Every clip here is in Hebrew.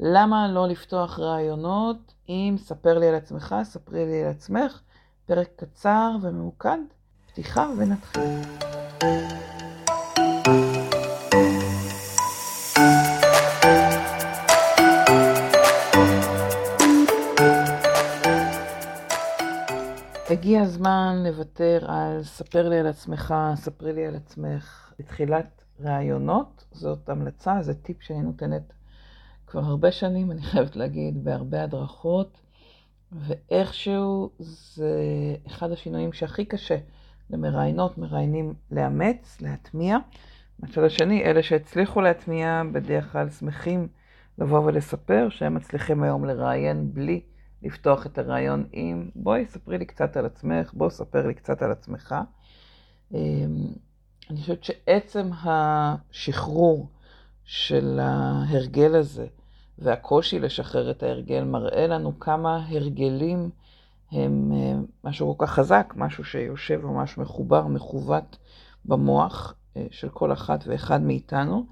למה לא לפתוח רעיונות אם ספר לי על עצמך, ספרי לי על עצמך, פרק קצר וממוקד, פתיחה ונתחיל. הגיע הזמן לוותר על ספר לי על עצמך, ספרי לי על עצמך בתחילת ראיונות. זאת המלצה, זה טיפ שאני נותנת כבר הרבה שנים, אני חייבת להגיד, בהרבה הדרכות, ואיכשהו זה אחד השינויים שהכי קשה למראיינות, מראיינים לאמץ, להטמיע. מהצד השני, אלה שהצליחו להטמיע בדרך כלל שמחים לבוא ולספר שהם מצליחים היום לראיין בלי לפתוח את הרעיון עם בואי ספרי לי קצת על עצמך, בוא ספר לי קצת על עצמך. אמ, אני חושבת שעצם השחרור של ההרגל הזה והקושי לשחרר את ההרגל מראה לנו כמה הרגלים הם אה, משהו כל כך חזק, משהו שיושב ממש מחובר, מכוות במוח אה, של כל אחת ואחד מאיתנו.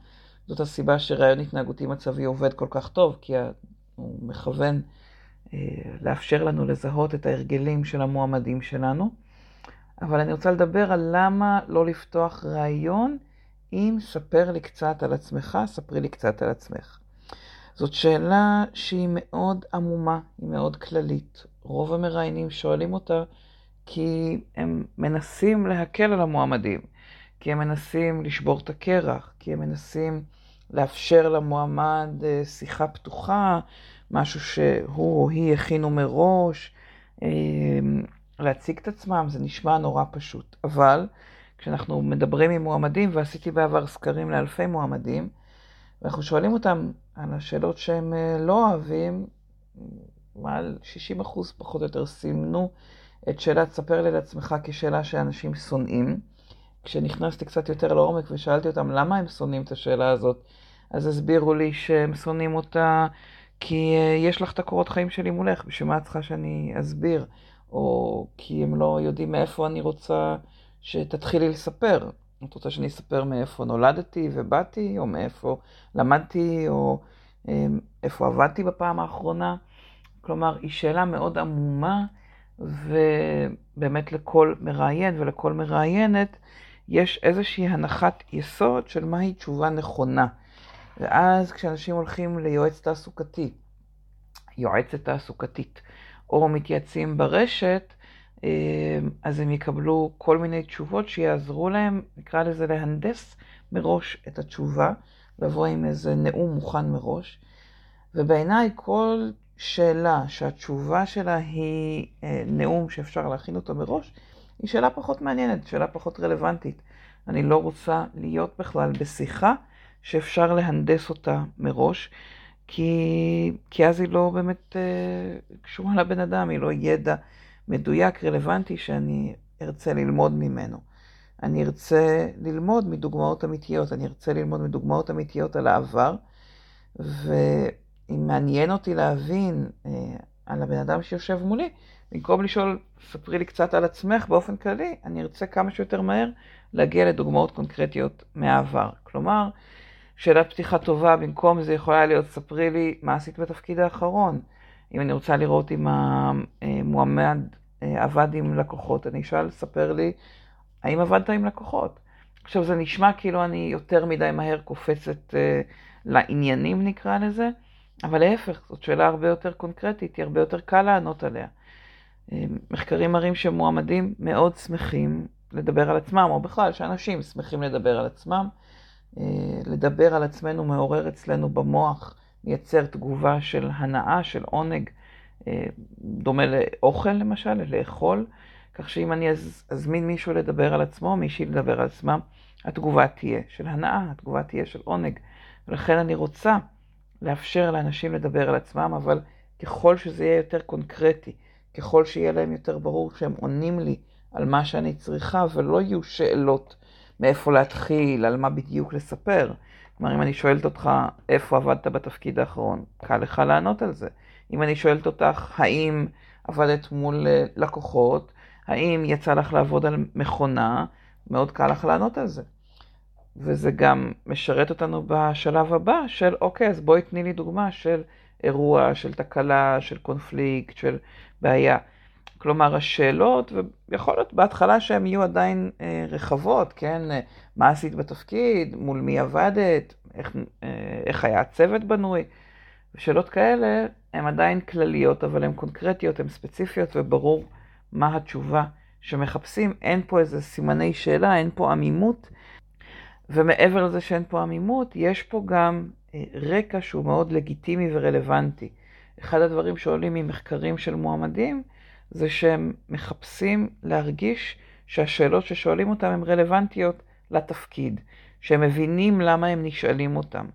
זאת הסיבה שרעיון התנהגותי מצבי עובד כל כך טוב, כי הוא מכוון אה, לאפשר לנו לזהות את ההרגלים של המועמדים שלנו. אבל אני רוצה לדבר על למה לא לפתוח רעיון אם ספר לי קצת על עצמך, ספרי לי קצת על עצמך. זאת שאלה שהיא מאוד עמומה, היא מאוד כללית. רוב המראיינים שואלים אותה כי הם מנסים להקל על המועמדים, כי הם מנסים לשבור את הקרח, כי הם מנסים לאפשר למועמד אה, שיחה פתוחה, משהו שהוא או היא הכינו מראש, אה, להציג את עצמם, זה נשמע נורא פשוט. אבל כשאנחנו מדברים עם מועמדים, ועשיתי בעבר סקרים לאלפי מועמדים, ואנחנו שואלים אותם על השאלות שהם אה, לא אוהבים, מעל 60 אחוז פחות או יותר סימנו את שאלת ספר לי לעצמך כשאלה שאנשים שונאים. כשנכנסתי קצת יותר לעומק ושאלתי אותם למה הם שונאים את השאלה הזאת, אז הסבירו לי שהם שונאים אותה כי אה, יש לך את הקורות חיים שלי מולך, בשביל מה את צריכה שאני אסביר? או כי הם לא יודעים מאיפה אני רוצה שתתחילי לספר. את רוצה שאני אספר מאיפה נולדתי ובאתי, או מאיפה למדתי, או אמ, איפה עבדתי בפעם האחרונה. כלומר, היא שאלה מאוד עמומה, ובאמת לכל מראיין ולכל מראיינת יש איזושהי הנחת יסוד של מהי תשובה נכונה. ואז כשאנשים הולכים ליועץ תעסוקתי, יועצת תעסוקתית, או מתייעצים ברשת, אז הם יקבלו כל מיני תשובות שיעזרו להם, נקרא לזה להנדס מראש את התשובה, לבוא עם איזה נאום מוכן מראש. ובעיניי כל שאלה שהתשובה שלה היא אה, נאום שאפשר להכין אותו מראש, היא שאלה פחות מעניינת, שאלה פחות רלוונטית. אני לא רוצה להיות בכלל בשיחה שאפשר להנדס אותה מראש, כי, כי אז היא לא באמת אה, קשורה לבן אדם, היא לא ידע מדויק, רלוונטי, שאני ארצה ללמוד ממנו. אני ארצה ללמוד מדוגמאות אמיתיות, אני ארצה ללמוד מדוגמאות אמיתיות על העבר, ואם מעניין אותי להבין אה, על הבן אדם שיושב מולי, במקום לשאול, ספרי לי קצת על עצמך באופן כללי, אני ארצה כמה שיותר מהר להגיע לדוגמאות קונקרטיות מהעבר. כלומר, שאלת פתיחה טובה, במקום זה יכולה להיות, ספרי לי מה עשית בתפקיד האחרון. אם אני רוצה לראות אם המועמד אה, עבד עם לקוחות, אני אשאל, ספר לי, האם עבדת עם לקוחות? עכשיו, זה נשמע כאילו אני יותר מדי מהר קופצת אה, לעניינים, נקרא לזה, אבל להפך, זאת שאלה הרבה יותר קונקרטית, היא הרבה יותר קל לענות עליה. אה, מחקרים מראים שמועמדים מאוד שמחים לדבר על עצמם, או בכלל, שאנשים שמחים לדבר על עצמם. לדבר על עצמנו מעורר אצלנו במוח, מייצר תגובה של הנאה, של עונג, אה, דומה לאוכל למשל, לאכול, כך שאם אני אזמין מישהו לדבר על עצמו, מישהי לדבר על עצמם, התגובה תהיה של הנאה, התגובה תהיה של עונג. ולכן אני רוצה לאפשר לאנשים לדבר על עצמם, אבל ככל שזה יהיה יותר קונקרטי, ככל שיהיה להם יותר ברור שהם עונים לי על מה שאני צריכה, ולא יהיו שאלות מאיפה להתחיל, על מה בדיוק לספר. כלומר, אם אני שואלת אותך איפה עבדת בתפקיד האחרון, קל לך לענות על זה. אם אני שואלת אותך האם עבדת מול אה, לקוחות, האם יצא לך לעבוד על מכונה, מאוד קל לך לענות על זה. וזה גם משרת אותנו בשלב הבא של, אוקיי, אז בואי תני לי דוגמה של אירוע, של תקלה, של קונפליקט, של בעיה. כלומר, השאלות, ויכול להיות בהתחלה שהן יהיו עדיין אה, רחבות, כן? אה, מה עשית בתפקיד, מול מי עבדת, איך, אה, איך היה הצוות בנוי. שאלות כאלה הן עדיין כלליות, אבל הן קונקרטיות, הן ספציפיות, וברור מה התשובה שמחפשים. אין פה איזה סימני שאלה, אין פה עמימות. ומעבר לזה שאין פה עמימות, יש פה גם אה, רקע שהוא מאוד לגיטימי ורלוונטי. אחד הדברים שעולים ממחקרים של מועמדים, זה שהם מחפשים להרגיש שהשאלות ששואלים אותם הן רלוונטיות לתפקיד, שהם מבינים למה הם נשאלים אותם.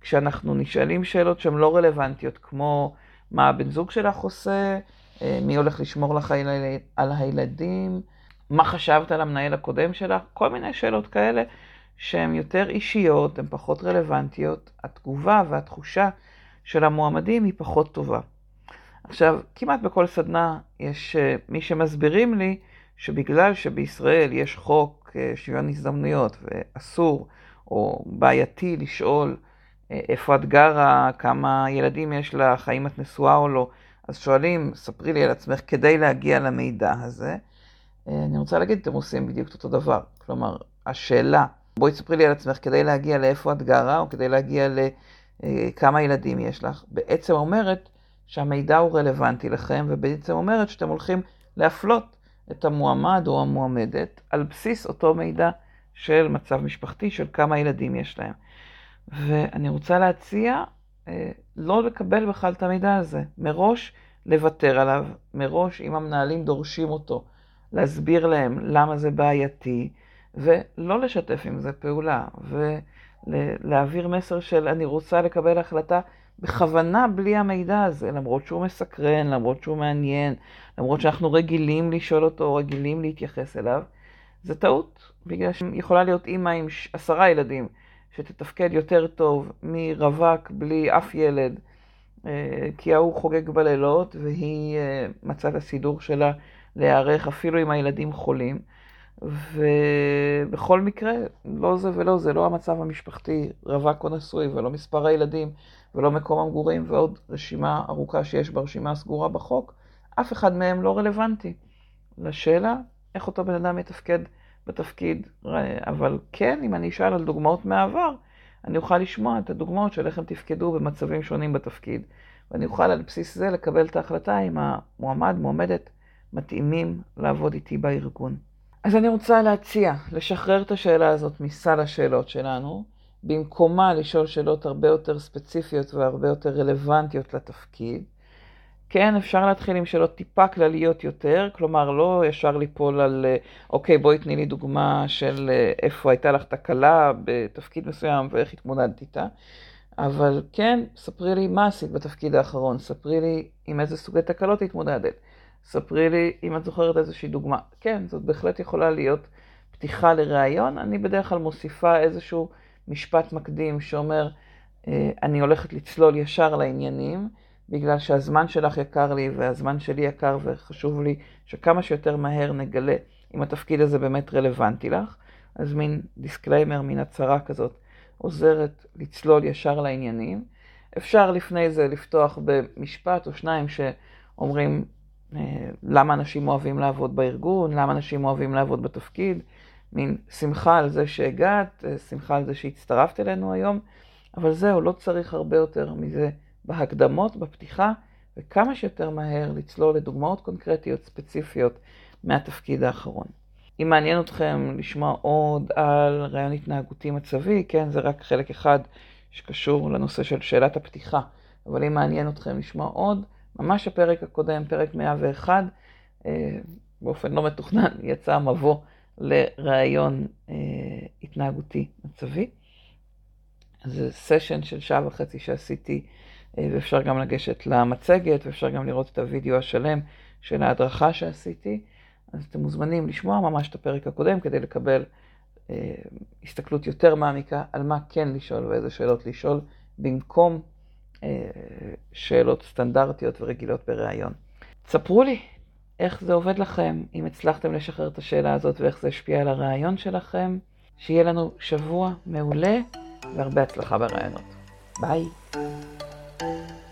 כשאנחנו נשאלים שאלות שהן לא רלוונטיות, כמו מה הבן זוג שלך עושה, אה, מי הולך לשמור לך על הילדים, מה חשבת על המנהל הקודם שלך, כל מיני שאלות כאלה שהן יותר אישיות, הן פחות רלוונטיות, התגובה והתחושה של המועמדים היא פחות טובה. עכשיו, כמעט בכל סדנה יש אה, מי שמסבירים לי שבגלל שבישראל יש חוק אה, שוויון הזדמנויות ואסור או בעייתי לשאול אה, איפה את גרה, כמה ילדים יש לך, האם את נשואה או לא, אז שואלים, ספרי לי על עצמך כדי להגיע למידע הזה. אני רוצה להגיד, אתם עושים בדיוק אותו דבר. כלומר, השאלה, בואי תספרי לי על עצמך כדי להגיע לאיפה את גרה, או כדי להגיע לכמה ילדים יש לך, בעצם אומרת, שהמידע הוא רלוונטי לכם, ובעצם אומרת שאתם הולכים להפלות את המועמד או המועמדת על בסיס אותו מידע של מצב משפחתי, של כמה ילדים יש להם. ואני רוצה להציע אה, לא לקבל בכלל את המידע הזה, מראש לוותר עליו, מראש אם המנהלים דורשים אותו, להסביר להם למה זה בעייתי, ולא לשתף עם זה פעולה, ולהעביר מסר של אני רוצה לקבל החלטה בכוונה בלי המידע הזה, למרות שהוא מסקרן, למרות שהוא מעניין, למרות שאנחנו רגילים לשאול אותו, רגילים להתייחס אליו, זה טעות, בגלל שיכולה להיות אימא עם עשרה ילדים, שתתפקד יותר טוב מרווק בלי אף ילד, אה, כי ההוא חוגג בלילות, והיא אה, מצאה את הסידור שלה להיערך אפילו אם הילדים חולים. ובכל מקרה, לא זה ולא זה, לא המצב המשפחתי, רווק או נשוי, ולא מספר הילדים, ולא מקום המגורים, ועוד רשימה ארוכה שיש ברשימה הסגורה בחוק, אף אחד מהם לא רלוונטי לשאלה איך אותו בן אדם יתפקד בתפקיד. אבל כן, אם אני אשאל על דוגמאות מהעבר, אני אוכל לשמוע את הדוגמאות של איך הם תפקדו במצבים שונים בתפקיד, ואני אוכל על בסיס זה לקבל את ההחלטה אם המועמד, מועמדת, מתאימים לעבוד איתי בארגון. אז אני רוצה להציע, לשחרר את השאלה הזאת מסל השאלות שלנו, במקומה לשאול שאלות הרבה יותר ספציפיות והרבה יותר רלוונטיות לתפקיד. כן, אפשר להתחיל עם שאלות טיפה כלליות יותר, כלומר, לא ישר ליפול על, אוקיי, בואי תני לי דוגמה של איפה הייתה לך תקלה בתפקיד מסוים ואיך התמודדת איתה, אבל כן, ספרי לי מה עשית בתפקיד האחרון, ספרי לי עם איזה סוגי תקלות התמודדת. ספרי לי אם את זוכרת איזושהי דוגמה. כן, זאת בהחלט יכולה להיות פתיחה לראיון. אני בדרך כלל מוסיפה איזשהו משפט מקדים שאומר, אה, אני הולכת לצלול ישר לעניינים, בגלל שהזמן שלך יקר לי והזמן שלי יקר וחשוב לי שכמה שיותר מהר נגלה אם התפקיד הזה באמת רלוונטי לך. אז מין disclaimer, מין הצהרה כזאת, עוזרת לצלול ישר לעניינים. אפשר לפני זה לפתוח במשפט או שניים שאומרים, אה, למה אנשים אוהבים לעבוד בארגון, למה אנשים אוהבים לעבוד בתפקיד, מין שמחה על זה שהגעת, אה, שמחה על זה שהצטרפת אלינו היום, אבל זהו, לא צריך הרבה יותר מזה בהקדמות, בפתיחה, וכמה שיותר מהר לצלול לדוגמאות קונקרטיות ספציפיות מהתפקיד האחרון. אם מעניין אתכם לשמוע עוד על רעיון התנהגותי מצבי, כן, זה רק חלק אחד שקשור לנושא של שאלת הפתיחה, אבל אם מעניין אתכם לשמוע עוד, ממש הפרק הקודם, פרק 101, אה, באופן לא מתוכנן, יצא מבוא לראיון אה, התנהגותי מצבי. זה סשן של שעה וחצי שעשיתי, אה, ואפשר גם לגשת למצגת, ואפשר גם לראות את הוידאו השלם של ההדרכה שעשיתי. אז אתם מוזמנים לשמוע ממש את הפרק הקודם כדי לקבל אה, הסתכלות יותר מעמיקה על מה כן לשאול ואיזה שאלות לשאול, במקום אה, שאלות סטנדרטיות ורגילות בריאיון. ספרו לי איך זה עובד לכם, אם הצלחתם לשחרר את השאלה הזאת ואיך זה השפיע על הרעיון שלכם. שיהיה לנו שבוע מעולה והרבה הצלחה ברעיונות. ביי. thank you